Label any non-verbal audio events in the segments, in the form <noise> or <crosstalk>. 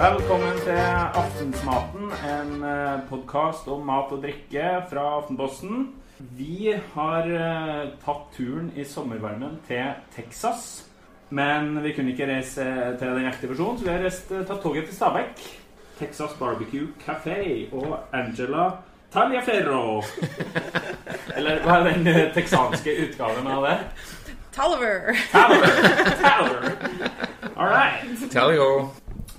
Velkommen til Aftensmaten, en podkast om mat og drikke fra Aftenposten. Vi har eh, tatt turen i sommervarmen til Texas. Men vi kunne ikke reise til den ekte versjonen, så vi har reist, eh, tatt toget til Stabekk. Texas Barbecue Café og Angela Taliaferro. <laughs> Eller hva er den eh, texanske utgaven av det? Taliver. Taliver. Taliver. All right. Talio.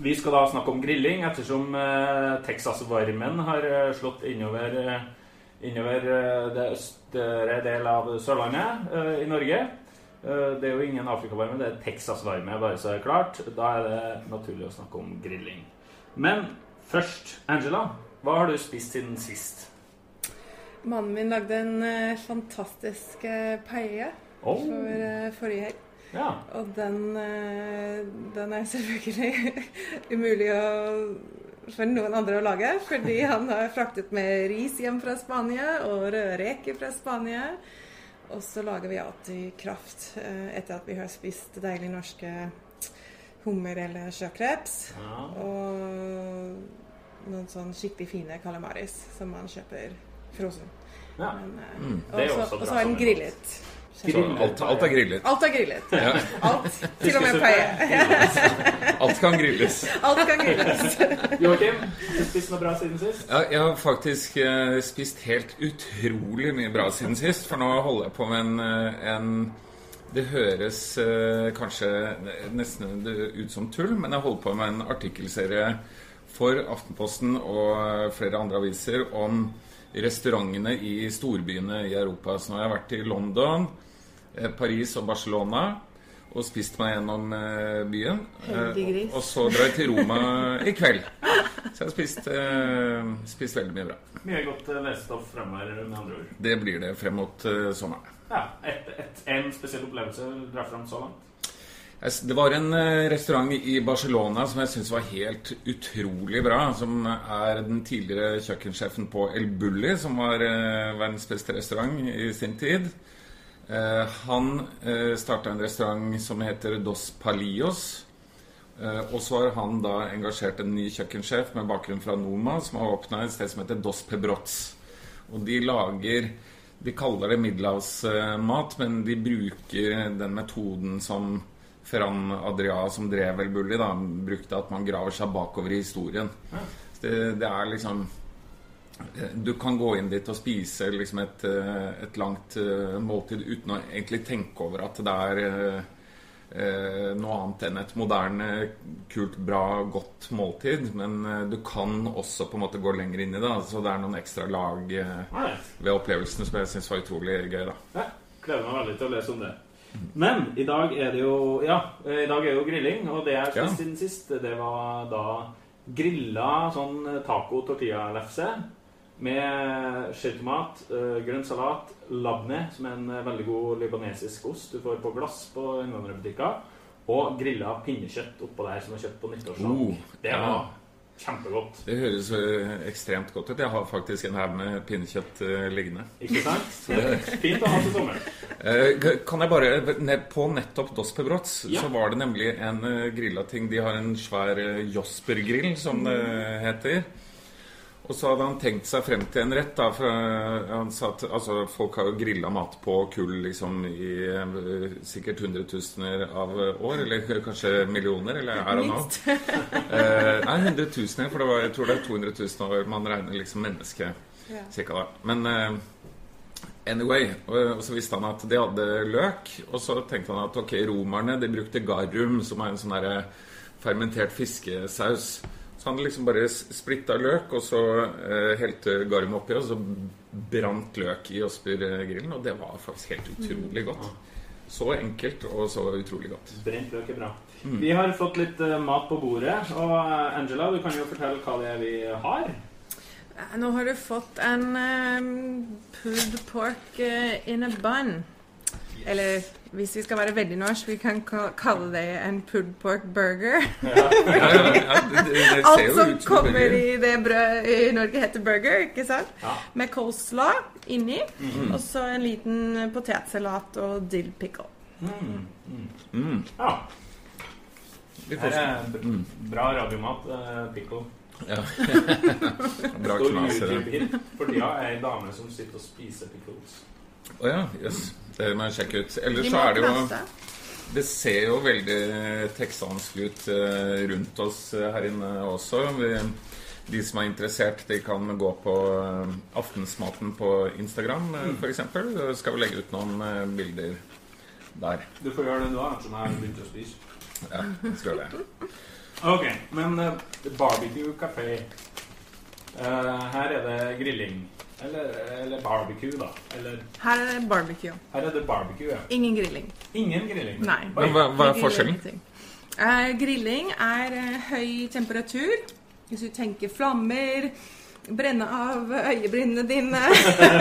Vi skal da snakke om grilling, ettersom eh, Texas-varmen har eh, slått innover, eh, innover det østre del av Sørlandet i Norge. Det er jo ingen Afrikavarme, det er Texas-varme, bare så det er klart. Da er det naturlig å snakke om grilling. Men først, Angela, hva har du spist siden sist? Mannen min lagde en fantastisk paella Oh, for forrige helg. Ja. Og den, eh, den er selvfølgelig <laughs> umulig å, for noen andre å lage, fordi han har fraktet med ris hjem fra Spania og rødreker fra Spania. Og så lager vi alltid kraft eh, etter at vi har spist deilige norske hummer eller sjøkreps. ja. Og noen sånn skikkelig fine calamaris som man kjøper frossen. ja. Men, eh, Mm, og så- er den grillet. Alt, alt er grillet. Alt er grillet. Ja. Alt. Til og med paie. Alt kan grilles. Alt kan grilles. Joakim, du spist noe bra siden sist? Ja, jeg har faktisk uh, spist helt utrolig mye bra siden sist, for nå holder jeg på med en, eh, en Det høres uh, kanskje nesten ut som tull, men jeg holder på med en artikkelserie for Aftenposten og flere andre aviser om restaurantene i storbyene i Europa. Så nå har jeg vært i London, eh, Paris og Barcelona og spist meg gjennom eh, byen. Eh, gris. og, og så drar jeg til Roma <laughs> i kveld. Så jeg har spist, eh, spist veldig mye bra. Mye godt lesestoff fremover, med andre ord. Det blir det frem mot eh, sommeren. Ja, et, et, En spesiell opplevelse drar fram så langt? Det var en eh, restaurant i Barcelona som jeg syns var helt utrolig bra. Som er den tidligere kjøkkensjefen på El Bulli, som var eh, verdens beste restaurant i sin tid. Eh, han starta en restaurant som heter Dos Palillos. Eh, og så har han da engasjert en ny kjøkkensjef med bakgrunn fra Noma, som har åpna et sted som heter Dos Pebrots. Og de lager De kaller det middelhavsmat, men de bruker den metoden som Ferran Adria, som drev El Bulli, da, brukte, at man graver seg bakover i historien. Ja. Det, det er liksom eh, du kan gå inn dit og spise liksom et, eh, et langt eh, måltid uten å egentlig tenke over at det er eh, noe annet enn et moderne, kult, bra, godt måltid. Men du kan også på en måte gå lenger inn i det. da. Så det er noen ekstra lag eh, ved opplevelsen som jeg syns var utrolig gøy. da. Ja, gleder meg veldig til å lese om det. Men i dag er det jo Ja, i dag er jo grilling, og det jeg spiste siden sist, det var da grilla sånn taco-tortilla-lefse med skjelltomat, uh, grønn salat, labne, som er en eh, veldig god libanesisk ost du får på glass på innvandrerbutikker, og grilla pinnekjøtt oppå der som er kjøpt på nyttårsdag. Oh, det ja. Kjempegodt. Det høres eh, ekstremt godt ut. Jeg har faktisk en haug med pinnekjøtt eh, liggende. Ikke sant? <laughs> <laughs> Fint å ha til sommeren. Eh, Kan jeg bare På nettopp Dos Pebrots Ja. så var det nemlig en grilla ting. De har en svær Josper-grill, som det heter. Og så hadde han tenkt seg frem til en rett. da for han sa at altså, Folk har jo grilla mat på kull liksom i uh, sikkert hundretusener av uh, år. Eller kanskje millioner. Eller er det. Minst. Eh, nei, hundretusener. For det var, jeg tror det er 200 000 år man regner liksom menneske Ja. cirka da. Men eh, anyway. Og, og så visste han at de hadde løk. Og så tenkte han at ok, romerne de brukte garum, som er en sånn derre fermentert fiskesaus. Så han liksom bare splitta løk, og så eh, helte Garm oppi, og så brant løk i Josper-grillen. Og det var faktisk helt utrolig godt. Så enkelt og så utrolig godt. Brent løk er bra. Mm. Vi har fått litt eh, mat på bordet. Og eh, Angela, du kan jo fortelle hva det er vi har. Eh, Nå har du fått en um, pulled pork in a bun. Eller hvis vi skal være veldig norsk, vi kan kalle det en pulled pork burger. Ja, ja, ja, det, det, det <laughs> Alt som kommer i det brødet i Norge, heter burger, ikke sant? Ja. Med coleslaw inni, Mm. og så en liten potetsalat og dill pickle. Mm. Mm. Mm. Ja. Det er bra radiomat. eh, pickle. Ja. <laughs> Bra knas For tida er ei dame som sitter og spiser pickles. Å ja, jøss. Det må jeg sjekke ut. Ellers så er det jo. Det ser jo veldig texansk ut eh, rundt oss eh, her inne også. Vi, de som er interessert, de kan gå på eh, Aftensmaten på Instagram Mm. f.eks. eksempel Skal vi legge ut noen bilder der. Du får gjøre det nå, ettersom jeg har begynt å spise. Ja, vi skal gjøre det. Ok, men barbecue kafé. Eh, her er det grilling. Eller, eller barbecue, da. Eller Her er det barbecue. her er det barbecue, ja. Ingen grilling. Ingen grilling. Nei. Men hva, hva er forskjellen? Eh, grilling er uh, høy temperatur. Hvis du tenker flammer, brenne av øyebrynene dine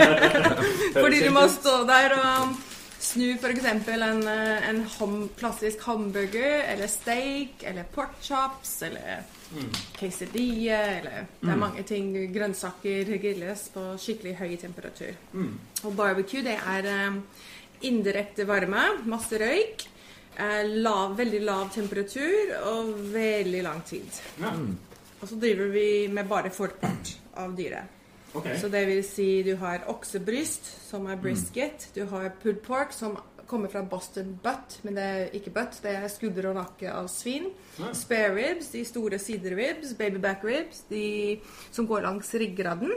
<laughs> <laughs> Fordi du må stå der og snu f.eks. en, eh, en ham, klassisk hamburger eller steak eller pork chops eller quesadilla eller Det er mange ting. Grønnsaker grilles på skikkelig høy temperatur. Mm. Og barbecue, det er eh, indirekte varme, masse røyk, eh, lav, veldig lav temperatur og veldig lang tid. Ja. Og så driver vi med bare forpart av dyret. Okay. Så det vil si du har oksebryst, som er brisket. Du har pulled pork, som kommer fra Boston butt, men det er ikke butt, det er skulder og nakke av svin. Ja. Spare ribs, de store sideribs, babyback ribs, de som går langs ryggraden.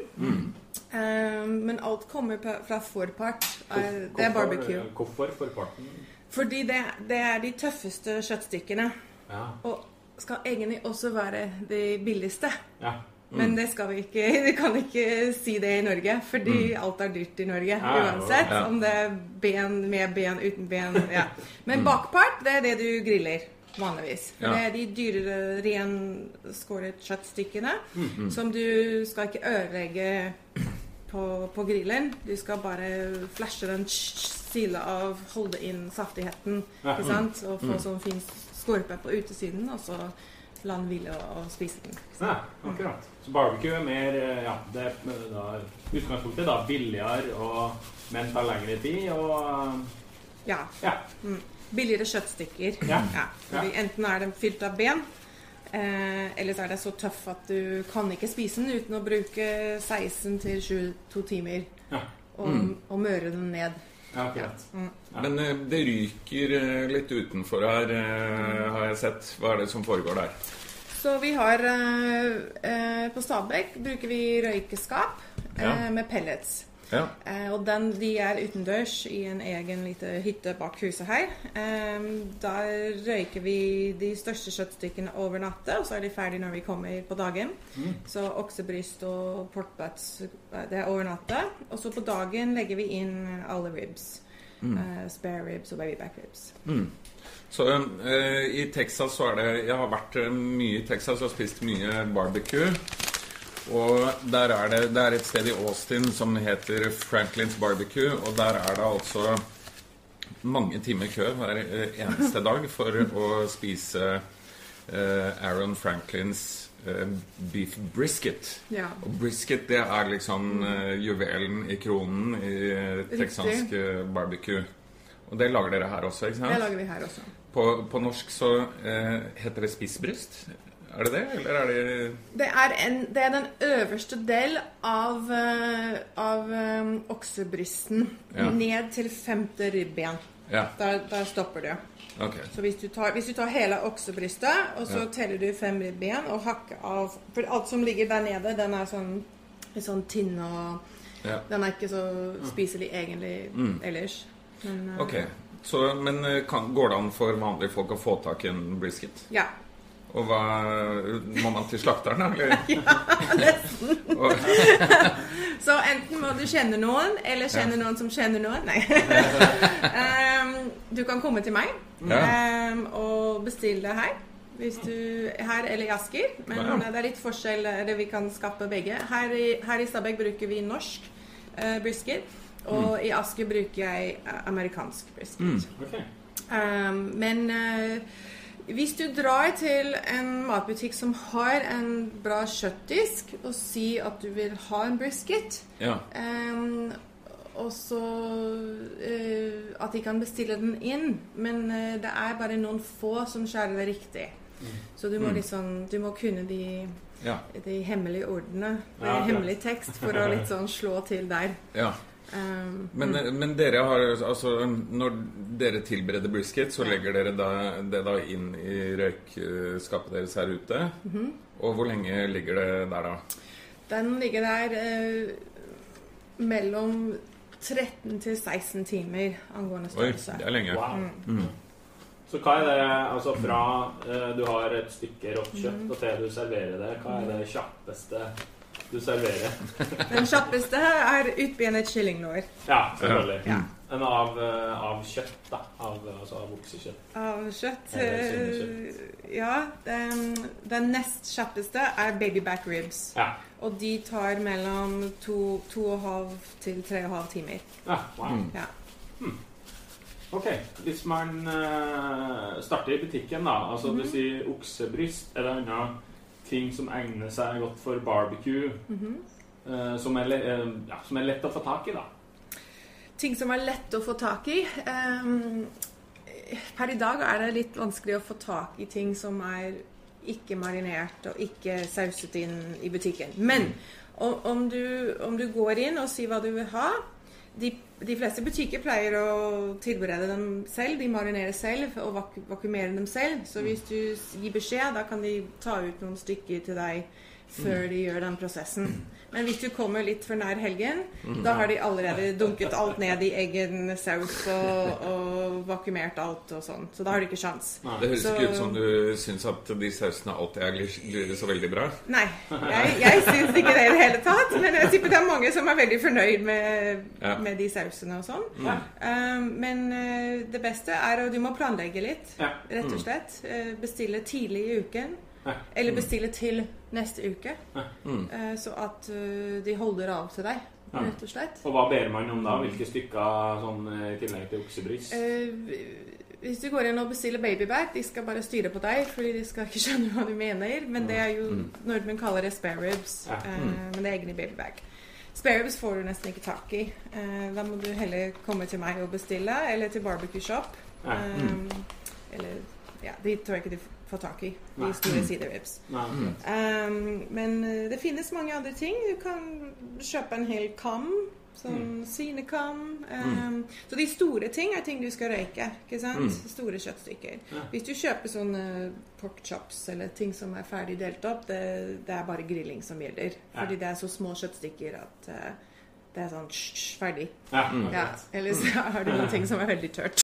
Eh, men alt kommer fra forpart. Uh, det er barbecue. Hvorfor forparten? Fordi det, det er de tøffeste kjøttstykkene. Ja. Og skal egentlig også være de billigste. ja. Men det skal vi ikke <laughs> Vi kan ikke si det i Norge, fordi alt er dyrt i Norge uansett. Om det er ben med ben, uten ben. Ja. Men bakpart, det er det du griller vanligvis. For det er de dyrere renskåret kjøttstykkene som du skal ikke ødelegge på, på grillen. Du skal bare flashe den sila av, holde inn saftigheten, ikke sant? Og få sånn fin skorpe på utesiden, og så la den å, og spise den. ja, akkurat. Så barbecue er mer eh, Ja, det er da, utgangspunktet da billigere, og, men tar lengre tid, og Ja. Ja. Mm. Billigere kjøttstykker. Ja. Fordi Enten er den fylt av ben, eh, eller så er det så tøff at du kan ikke spise den uten å bruke 16 til 22 timer Ja. og, og møre den ned. Ja akkurat. Ja. Men eh, det ryker eh, litt utenfor her, eh, har jeg sett. Hva er det som foregår der? Så vi har På Stabekk bruker vi røykeskap Ja. med pellets. Ja. Eh, og den, de er utendørs i en egen lite hytte bak huset her. Eh, der røyker vi de største kjøttstykkene over natta, og så er de ferdige når vi kommer på dagen. Mm. Så oksebryst og pork butts, eh, det er over natta. Og så på dagen legger vi inn alle ribs. Eh, spare ribs og babyback ribs. Mm. Så eh, i Texas så er det Jeg har vært eh, mye i Texas og spist mye barbecue. Og der er det, det er et sted i Austin som heter Franklin's Barbecue. Og der er det altså mange timer kø hver eh, eneste dag for å spise eh, Aaron Franklins eh, beef brisket. Ja. Og brisket det er liksom juvelen i kronen i texansk barbecue. Og det lager dere her også, ikke sant? Det lager vi her også. På, på norsk så heter det spissbryst. Er det det, eller er det Det er, en, det er den øverste del av, eh, av eh, oksebrysten. Ja. Ned til femte ribben. Ja, Der, der stopper du. Okay. Så hvis du tar, hvis du tar hele oksebrystet, og så Ja. teller du fem ribben og hakker av For alt som ligger der nede, den er sånn, sånn tynn og Ja. Den er ikke så spiselig egentlig Mm. ellers. Men, eh, Ok, så, Men kan, går det an for vanlige folk å få tak i en brisket? Ja. Og hva Må man til slakteren, da? Eller? <laughs> Nesten. Så enten må du kjenne noen, eller kjenne noen som kjenner noen. Nei. um, <laughs> du kan komme til meg Ja. em, og bestille det her. Hvis du Her eller i Asker. Men Ja. det er litt forskjell. Eller vi kan skape begge. Her i, her i Stabæk bruker vi norsk uh, brisket. Og i Asker bruker jeg eh, amerikansk brisket. Mm. Okay. Um, men eh, hvis du drar til en matbutikk som har en bra kjøttdisk, og sier at du vil ha en brisket, ja. um, og så uh, at de kan bestille den inn, men uh, det er bare noen få som skjærer det riktig. Så du må liksom Du må kunne de, Ja. de hemmelige ordene. Ja, hemmelig tekst for å litt sånn slå til der. ja. Um, Men, men dere har altså Når dere tilbereder brisket, så legger dere da, det da inn i røykskapet deres her ute. Og hvor lenge ligger det der, da? Den ligger der eh, mellom 13 til 16 timer angående størrelse. Oi, det er lenge. Wow. Så hva er det altså fra eh, du har et stykke rått kjøtt og til du serverer det, hva er det kjappeste du serverer? Den kjappeste er utbenet kyllinglår Ja, selvfølgelig. Ja. En av, eh, av kjøtt, da. Av, altså av oksekjøtt. av kjøtt. Eh. Ja, den, den nest kjappeste er baby back ribs. Ja. Og de tar mellom to, to og halv til tre og halv timer. ja wow. Ja. Ok, Hvis man uh, starter i butikken, da. Altså Mhm. Du sier oksebryst. Er det andre ting som egner seg godt for barbecue? Mhm. eh, som, er eh, ja, som er lett å få tak i, da? Ting som er lett å få tak i. per i dag er det litt vanskelig å få tak i ting som er ikke marinert og ikke sauset inn i butikken. Men om, om, du, om du går inn og sier hva du vil ha de, de fleste butikker pleier å tilberede dem selv. De marinerer selv og vak vakuumerer dem selv. Så hvis du gir beskjed, da kan de ta ut noen stykker til deg før de gjør den prosessen. Men hvis du kommer litt for nær helgen, da har de allerede dunket alt ned i egen saus og, og vakuumert alt og sånn. Så da har du ikke sjans. Det høres Så- ikke ut som du syns at de sausene alltid er glir- så veldig bra. Nei, jeg, jeg syns ikke det i det hele tatt. Men jeg tipper det er mange som er veldig fornøyd med, Ja. med de sausene og sånn. Ja. Um, men uh, det beste er at du må planlegge litt, rett og slett. Uh, bestille tidlig i uken. Eller bestille til neste uke. Ja. Uh, så at uh, de holder av til deg, Ja. rett og slett. Og hva ber man om da? Hvilke stykker sånn eh, i tillegg til oksebryst? Hvis du går inn og bestiller babybag, de skal bare styre på deg, fordi de skal ikke <laughs> skjønne hva du mener. Men det er jo nordmenn kaller det spare ribs. Ja. uh, Men det er egne babybag. Spare ribs får du nesten ikke tak i. Da må du heller komme til meg og bestille, eller til barbecue shop. Ja. Mm. eller Ja, de tror jeg ikke du får tak i. Nei. De store sideribs. Nei, Um, men uh, det finnes mange andre ting. Du kan kjøpe en hel kam. Sånn sinekam. Um, Så de store ting er ting du skal røyke. ikke sant? Store kjøttstykker. Ja. Hvis du kjøper sånne pork chops eller ting som er ferdig delt opp, det, det er bare grilling som gjelder. Ja. Fordi det er så små kjøttstykker at uh, det er sånn sh, sh, ferdig. Ja, Ja. Eller så <laughs> har du noen ting som er veldig tørt.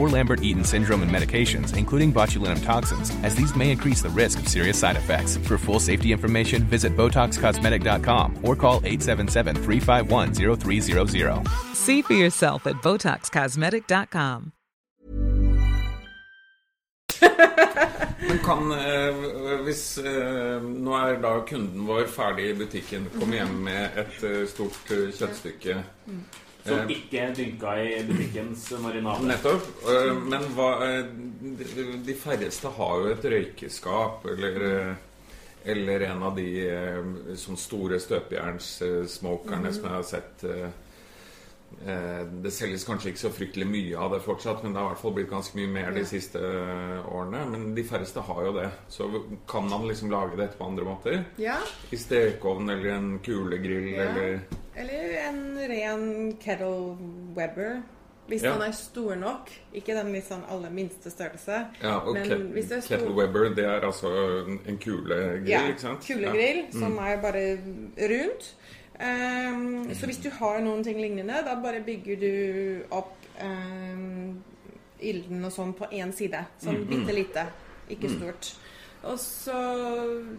or Lambert-Eaton syndrome and medications, including botulinum toxins, as these may increase the risk of serious side effects. For full safety information, visit BotoxCosmetic.com or call 877-351-0300. See for yourself at BotoxCosmetic.com. Men kan eh, Hvis eh, nå er da kunden vår ferdig i butikken, kommer hjem med et eh, stort eh, kjøttstykke Som ikke er dynka i butikkens marinade. Nettopp. Eh, Men hva eh, de, færreste har jo et røykeskap eller eh, eller en av de eh, sånn store støpejernssmokerne som jeg har sett. eh. eh, Det selges kanskje ikke så fryktelig mye av det fortsatt, men det har i hvert fall blitt ganske mye mer de siste eh, årene. Men de færreste har jo det. Så kan man liksom lage dette på andre måter? Ja. I stekeovn eller en kulegrill Ja. eller Eller en ren kettle webber. Hvis Ja. den er stor nok. Ikke den litt sånn aller minste størrelse. Ja, og Men ket- hvis det er stor- Kettle Webber, det er altså en- kulegrill, Ja, ikke sant? kulegrill Ja. som er bare rundt. Ehm, Så hvis du har noen ting lignende, da bare bygger du opp um, ilden og sånn på én side. Sånn bitte lite. Ikke stort. Og så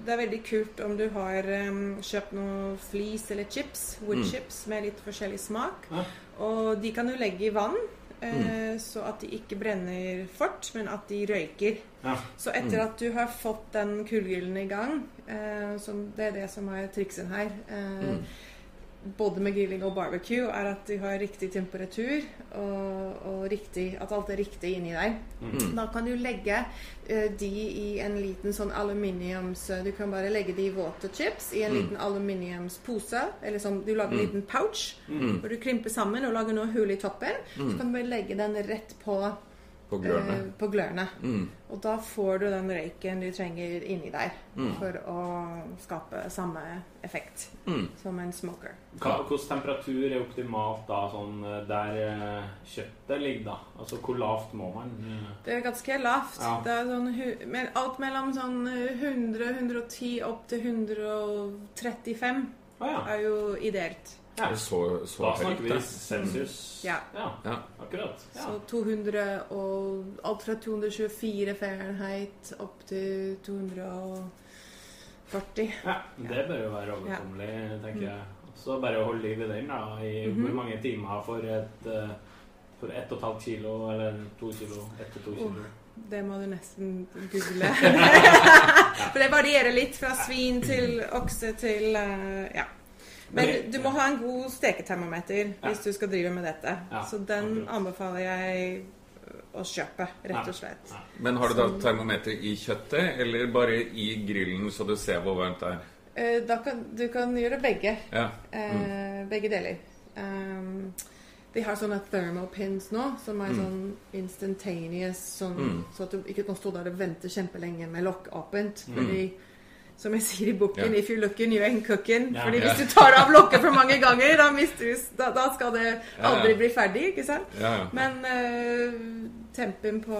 Det er veldig kult om du har um, kjøpt noe flis eller chips, wood chips, med litt forskjellig smak. Ja. Og de kan du legge i vann, eh, så at de ikke brenner fort, men at de røyker. Ja. Så etter at du har fått den kullgyllen i gang, eh, som det er det som er triksen her, eh, både med grilling og barbecue, er at de har riktig temperatur og, og riktig, at alt er riktig inni der. Da kan du legge uh, de i en liten sånn aluminiums... Du kan bare legge de i våte chips i en liten aluminiumspose. Eller sånn, du lager en liten pouch hvor du krymper sammen og lager noe hull i toppen. Så kan du bare legge den rett på På glørne. eh, på glørne. Og da får du den røyken du trenger inni der for å skape samme effekt som en smoker. Hvilken temperatur er optimalt da, sånn eh, der eh, kjøttet ligger, da? Altså hvor lavt må man? eh? Det er ganske lavt. Ja. Det er sånn, alt mellom sånn eh, 100-110 opp til 135 ah, ja. er jo ideelt. Ja. Så, så Da høyt, snakker vi sensus. celsius. Ja. ja. Akkurat. Ja. Så 200 og alt fra 224 Fahrenheit opp til 240. ja. Det bør jo være overkommelig, tenker jeg. Så bare å holde liv i den, da. I hvor mange timer for et eh, For ett og et halvt kilo, eller to kilo? Ett til to kilo. Det må du nesten google. <laughs> For det varierer litt fra svin til okse til eh, Ja. Men du må ha en god steketermometer Ja. hvis du skal drive med dette. Ja, Så den akkurat. anbefaler jeg å kjøpe, rett og slett. Ja. Men har du da termometer i kjøttet, eller bare i grillen, så du ser hvor varmt det er? Eh, Da kan, du kan gjøre begge. Ja. Eh, Begge deler. Um, de har sånne thermopins nå, som er sånn instantaneous, sånn, så at du ikke kan stå der og vente kjempelenge med lokk åpent. Fordi, som jeg sier i boken, Ja. if you're looking, you ain't cooking. Ja. Fordi Ja. hvis du tar av lokket for mange ganger, da, mister du, da, da skal det aldri bli ferdig, ikke sant? Men uh, tempen, på,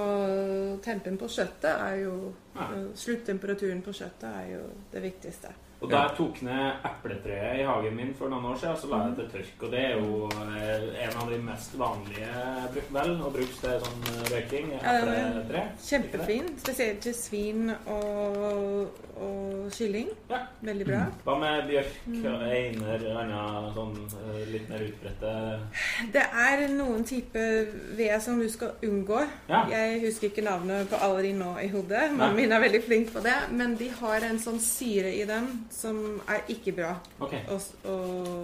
tempen på kjøttet er jo eh, Sluttemperaturen på kjøttet er jo det viktigste. Og da jeg tok ned epletreet i hagen min for noen år siden, så la jeg det til tørk. Og det er jo eh, en av de mest vanlige vel, å bruke til sånn eh, røyking. Ja, Epletre. Kjempefin. Spesielt til svin og, og kylling. Ja. Veldig bra. Hva med bjørk, einer, annet sånn eh, litt mer utbredte Det er noen typer ved som du skal unngå. Ja. Jeg husker ikke navnet på alle de nå i hodet. Mannen min er veldig flink på det. Men de har en sånn syre i dem som er ikke bra okay. å, å,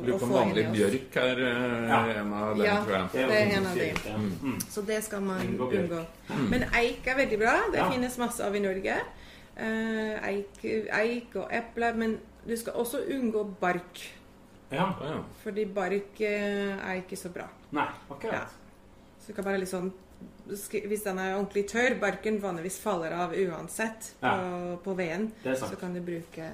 å få inn i oss. bjørk er eh, Ja. en av dem, Ja. tror jeg. Det er, Det er en av dem. Mm. Så det skal man Unngå unngå. Mm. Men eik er veldig bra. Det Ja. finnes masse av i Norge. Uh, eik, eik og eple. Men du skal også unngå bark. Ja. Fordi bark uh, er ikke så bra. Nei, Ja. akkurat. Så du kan bare liksom sk- Hvis den er ordentlig tørr, barken vanligvis faller av uansett på, Ja. på veden, så kan du bruke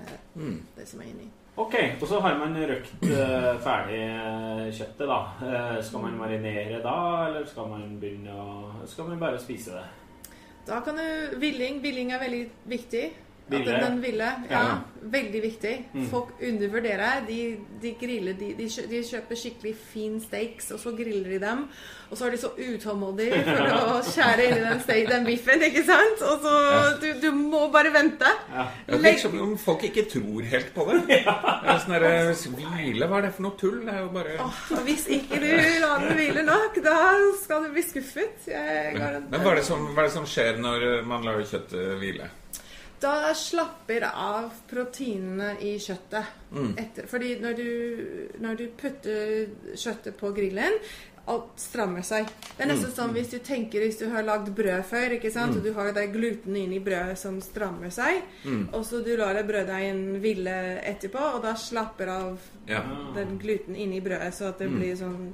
det som er inni. Ok, og så har man røkt uh, ferdig eh, kjøttet, da. Uh, skal man marinere da, eller skal man begynne å Skal man bare spise det? Da kan du Villing. Villing er veldig viktig. Ville? den, den ville. Ja, Ja. Veldig viktig. Mm. Folk undervurderer. De, de griller de, de, de kjøper skikkelig fin steaks, og så griller de dem. Og så er de så utålmodige <laughs> for å skjære inn i den, steak, den biffen, ikke sant? Og så du, du må bare vente. Ja. Ja, det virker som om folk ikke tror helt på det. <laughs> Det er sånn der, Hvile, hva er det for noe tull? Det er jo bare oh, hvis ikke du lar den hvile nok, da skal du bli skuffet. Jeg. Men hva er, det som, hva er det som skjer når man lar kjøttet hvile? Da slapper av proteinene i kjøttet. Etter, fordi når du, når du putter kjøttet på grillen Alt strammer seg. Det er nesten som hvis du tenker hvis du har lagd brød før, ikke sant? og du har det gluten inni brødet som strammer seg, og så du lar det brøddeigen hvile etterpå, og da slapper av Ja. den gluten inni brødet, så at det blir sånn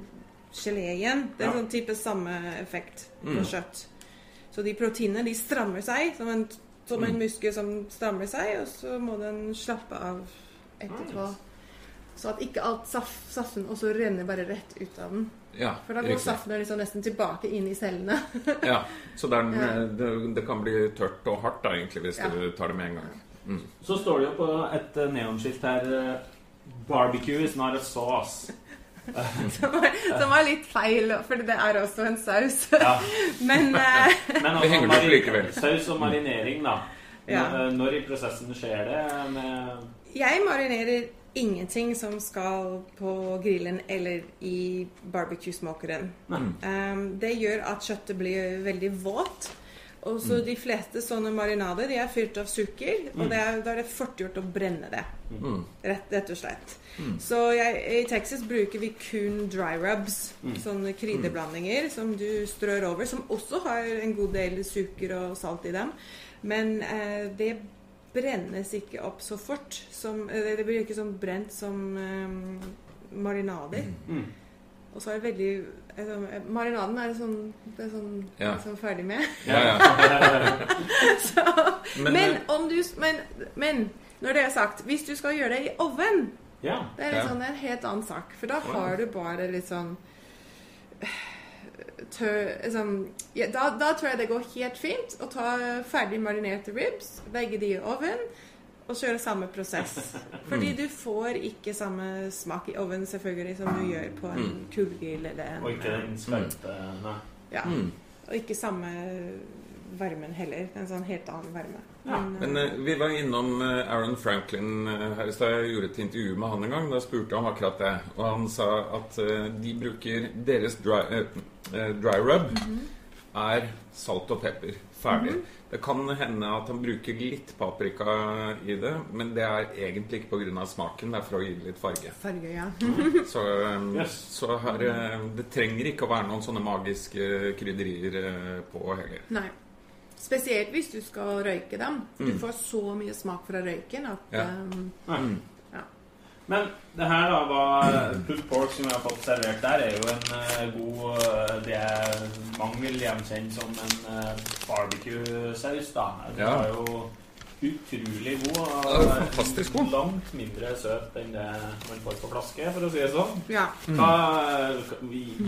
gelé igjen. Det er Ja. sånn type samme effekt på Mm. kjøtt. Så de proteinene de strammer seg som en, som Mm. en muskel som strammer seg, og så må den slappe av etterpå. Så at ikke alt saf saften også renner bare rett ut av den. Ja, For da går riktig. saften liksom nesten tilbake inn i cellene. <laughs> Ja, så Ja. det, det kan bli tørt og hardt da, egentlig, hvis Ja. du tar det med en gang. Så står det jo på et eh, neonskilt her eh, Barbecue is not a sauce. <laughs> som, er, som er litt feil, for det er også en saus. Ja. <laughs> <laughs> Men eh, Men Det henger saus og marinering, da. Ja. Når, når i prosessen skjer det med jeg marinerer ingenting som skal på grillen eller i barbecue-smokeren. Um, det gjør at kjøttet blir veldig våt. Og så Mm. de fleste sånne marinader de er fylt av sukker, og det er, da er det fort gjort å brenne det. Mm. Rett, rett og slett. Så jeg, i Texas bruker vi kun dry rubs. Mm. Sånne krydderblandinger som du strør over, som også har en god del sukker og salt i dem. Men eh, det brennes ikke opp så fort. Som, det blir ikke sånn brent som eh, marinader. Og så er det veldig altså, Marinaden er sånn, det er sånn, Ja. sånn ferdig med. Ja, ja. <laughs> Så, Men, men, om du men, men når det er sagt, hvis du skal gjøre det i ovnen, Ja. det er liksom Ja. sånn en helt annen sak. For da har du bare litt sånn tør, liksom, ja, da, da tror jeg det går helt fint å ta ferdig marinerte ribs, legge de i ovn og kjøre samme prosess. Fordi du får ikke samme smak i ovnen selvfølgelig som du gjør på en kullgrill eller en Og ikke den smelte, Nei. ja. Mm. Og ikke samme varmen heller. En sånn helt annen varme. Ja, Men uh, vi var innom eh, Aaron Franklin her i stad. Jeg gjorde et intervju med han en gang. Da spurte jeg om akkurat det. Og han sa at uh, de bruker deres dry, eh, dry rub er salt og pepper. Ferdig. Det kan hende at han bruker litt paprika i det, men det er egentlig ikke pga. smaken. Det er for å gi det litt farge. farge, ja. Så, eh, <laughs> Yes. så her, eh, det trenger ikke å være noen sånne magiske krydderier eh, på heller. Nei. Spesielt hvis du skal røyke dem. Du får så mye smak fra røyken at Ja. um. Men det her da var pulled pork som vi har fått servert der, er jo en eh, god eh, Det mange vil gjenkjent som en uh, barbecue-saus. da. Den Ja. var jo utrolig god. Og er fantastisk god. Langt mindre søt enn det man får på flaske, for å si det sånn. ja. Hva,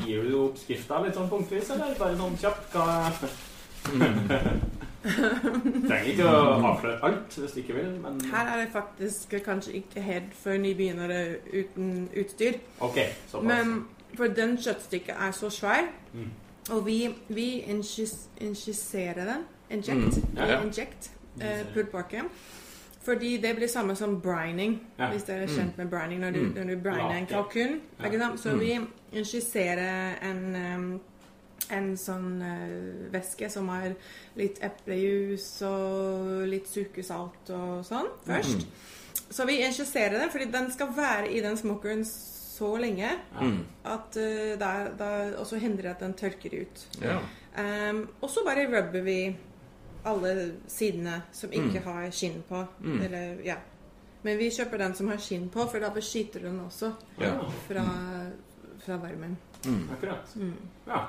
gir du oppskrifta litt sånn punktvis, eller bare sånn kjapt? Hva <laughs> Trenger ikke å avsløre alt hvis du ikke vil, men Her er det faktisk kanskje ikke helt for nybegynnere uten utstyr. OK, såpass. Men for den kjøttstykket er så svær, Mm. og vi, vi injiserer den. Inject. Mm. Ja, ja. Inject eh, pulled porken. Fordi det blir samme som brining, Ja. hvis dere er kjent med brining. Når du, Mm. når du briner en kalkun. Så Mm. vi injiserer en, em, en sånn uh, væske som har litt eplejus og litt sukesalt og sånn først. Så vi injiserer den, fordi den skal være i den smokeren så lenge Mm. at uh, da, da også hindrer at den tørker ut. Ja. Um, og så bare rubber vi alle sidene som ikke har skinn på. Mm. Eller, ja. Men vi kjøper den som har skinn på, for da beskytter den også Ja. fra, fra varmen. Akkurat. Mm. Ja.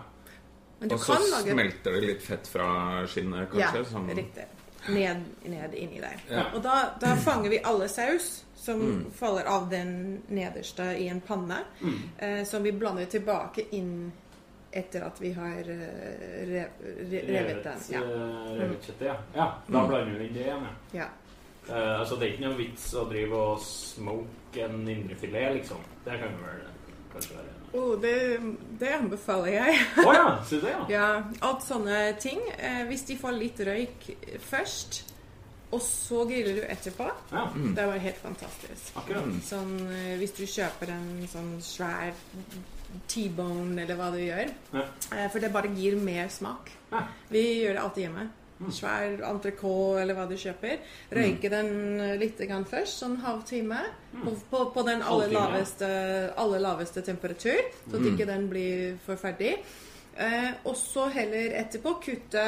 Men du Og så kan lage smelter det litt fett fra skinnet, kanskje? Ja, som- riktig. Ned, ned inni der. Ja. Og da, da <clears throat> fanger vi alle saus som Mm. faller av den nederste i en panne, eh, som vi blander tilbake inn etter at vi har eh, rev, revet den. Ja. eh, revet kjøttet, ja. ja. Da Mm. blander vi inn det igjen, ja. ja. Eh, altså, det er ikke noe vits å drive og smoke en indrefilet, liksom. Det kan jo vel kanskje være Oh, det, det anbefaler jeg. Å ja! si det, ja. <laughs> ja, alt sånne ting. Eh, hvis de får litt røyk først, og så griller du etterpå, ja. det var helt fantastisk. Akkurat. Sånn, eh, hvis du kjøper en sånn svær T-bone eller hva du gjør. Ja. Eh, For det bare gir mer smak. Ja. Vi gjør det alltid hjemme. Svær entrecôte eller hva du kjøper. Røyke den eh, litt grann først, sånn halvtime. På, på, på den aller laveste, aller laveste temperatur, så at ikke den blir for ferdig. Eh, og så heller etterpå kutte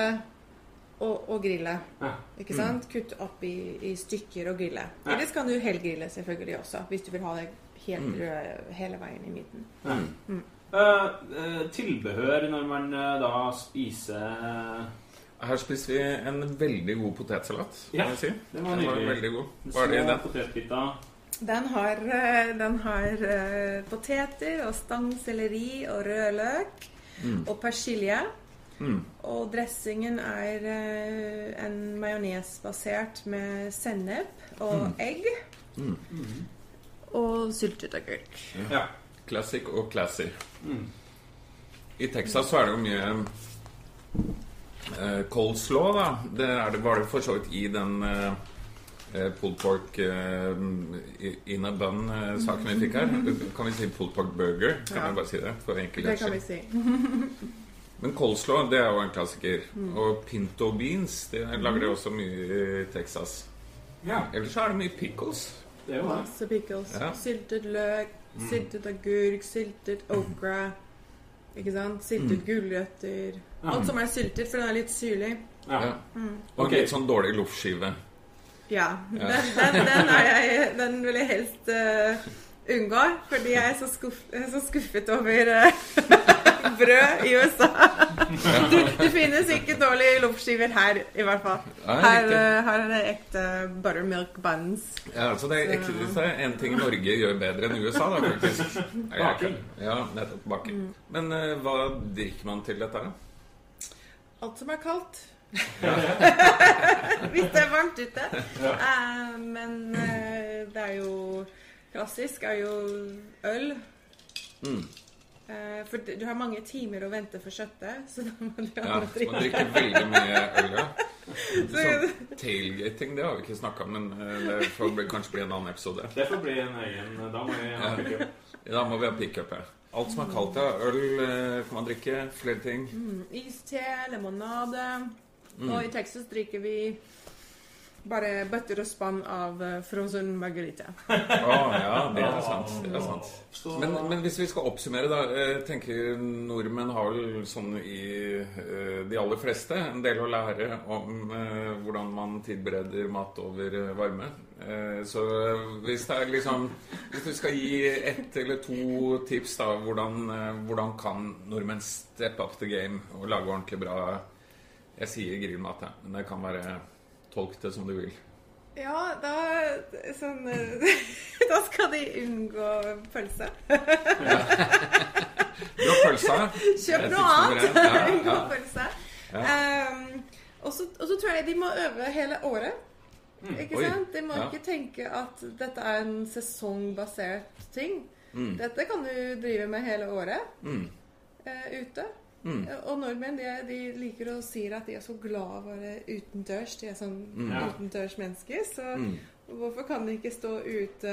og, og grille. Ja. Ikke sant? Kutte opp i, i stykker og grille. Ja. Ellers kan du helgrille selvfølgelig også, hvis du vil ha det helt rød hele veien i midten. Ja. Mm. Uh, tilbehør når man uh, da spiser Her spiste vi en veldig god potetsalat. Ja, si. det var Den nydelig. veldig god. Hva er det i den? Den har, eh, den har eh, poteter og stangselleri og rødløk og persilje. Mm. Og dressingen er eh, en majones basert med sennep og egg. Og syltet agurk. Ja. Classic og classy. Mm. I Texas så er det jo mye eh, coleslaw, da. Det, er det var det for så vidt i den eh, eh, pulled pork uh, in a bun-saken vi fikk her. Kan vi si pulled pork burger? Kan Ja. vi bare si det? For enkelhets kan vi skyld. si. <laughs> Men coleslaw det er jo en klassiker. Og pinto beans det lager de også mye i Texas. ja. Ellers så er det mye pickles. Det er jo det. Masse pickles. Ja. Syltet løk, syltet agurk, syltet okra. Ikke sant? Syltet gulrøtter. Alt som er syltet, for den er litt syrlig. Ja. Mm. Og Ok. litt sånn dårlig loffskive. Ja. Den, den, den, er jeg, den vil jeg helst uh, unngå, fordi jeg er så, skuff, så skuffet over uh, <laughs> brød i USA. <laughs> Du, det finnes ikke dårlige loffskiver her, i hvert fall. Her, eh, her er det ekte buttermilk buns. Ja, altså det er ekte, en ting Norge gjør bedre enn USA, da, faktisk. <laughs> Baking. Ja, nettopp baking. Men uh, hva drikker man til dette? Alt som er kaldt. <laughs> Hvis det er varmt ute. Uh, men uh, det er jo Klassisk er jo øl. Mm. Eh, for du har mange timer å vente for kjøttet, <laughs> så da må du Ja, ha man drikke. drikker veldig mye øl, ja. <laughs> Sånn tailgating, det har vi ikke snakka om, men eh, det får bli, kanskje bli en annen episode. Det får bli en egen Da må vi ha pickup. <laughs> Da må vi ha pickup, ja. Alt som er kaldt, ja. Øl får kan man drikke. Flere ting. Iste, lemonade. Mm. Og i Texas drikker vi bare bøtter og spann av eh, frozen margarita. Oh, ja, det er sant. Det er sant. Men, men hvis vi skal oppsummere, da. Jeg tenker nordmenn har vel sånn i eh, de aller fleste en del å lære om eh, hvordan man tilbereder mat over eh, varme. Eh, så hvis det er liksom Hvis du skal gi ett eller to tips, da, hvordan, eh, hvordan kan nordmenn step up the game og lage ordentlig bra Jeg sier grillmat, men det kan være Tolk det som du vil. Ja, da sånn eh, <laughs> Da skal de unngå pølse. Du har pølsa? Kjøp noe annet. Ja, Unngå ja. pølse. Um, og så tror jeg de må øve hele året. Ikke Oi, sant? De må ja. ikke tenke at dette er en sesongbasert ting. Mm. Dette kan du drive med hele året Mm. uh, ute. Mm. Og nordmenn de, de liker å si at de er så glad å være utendørs. De er sånn Ja. utendørsmennesker. Så Mm. hvorfor kan de ikke stå ute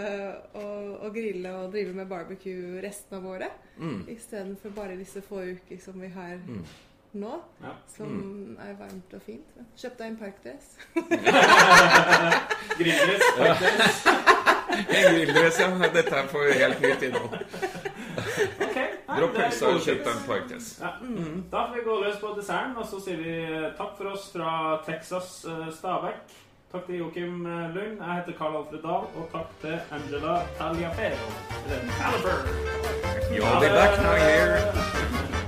og, og grille og drive med barbecue resten av året? Mm. Istedenfor bare disse få uker som vi har Mm. nå, Ja. som er varmt og fint. Kjøp deg en parkdress. <laughs> Grilldress, Parkdress. <laughs> En grilldress, ja. Dette er for helt nytt innhold. Dropp pølsa og kjøp deg en parkdress. Ja. Da får vi gå løs på desserten, og så sier vi eh, takk for oss fra Texas Stabekk. Stabæk. Takk til Joakim eh, Lund. Jeg heter Karl Alfred Dahl, og takk til Angela Tagliaferro. Ja, Caliber. You'll be back now here.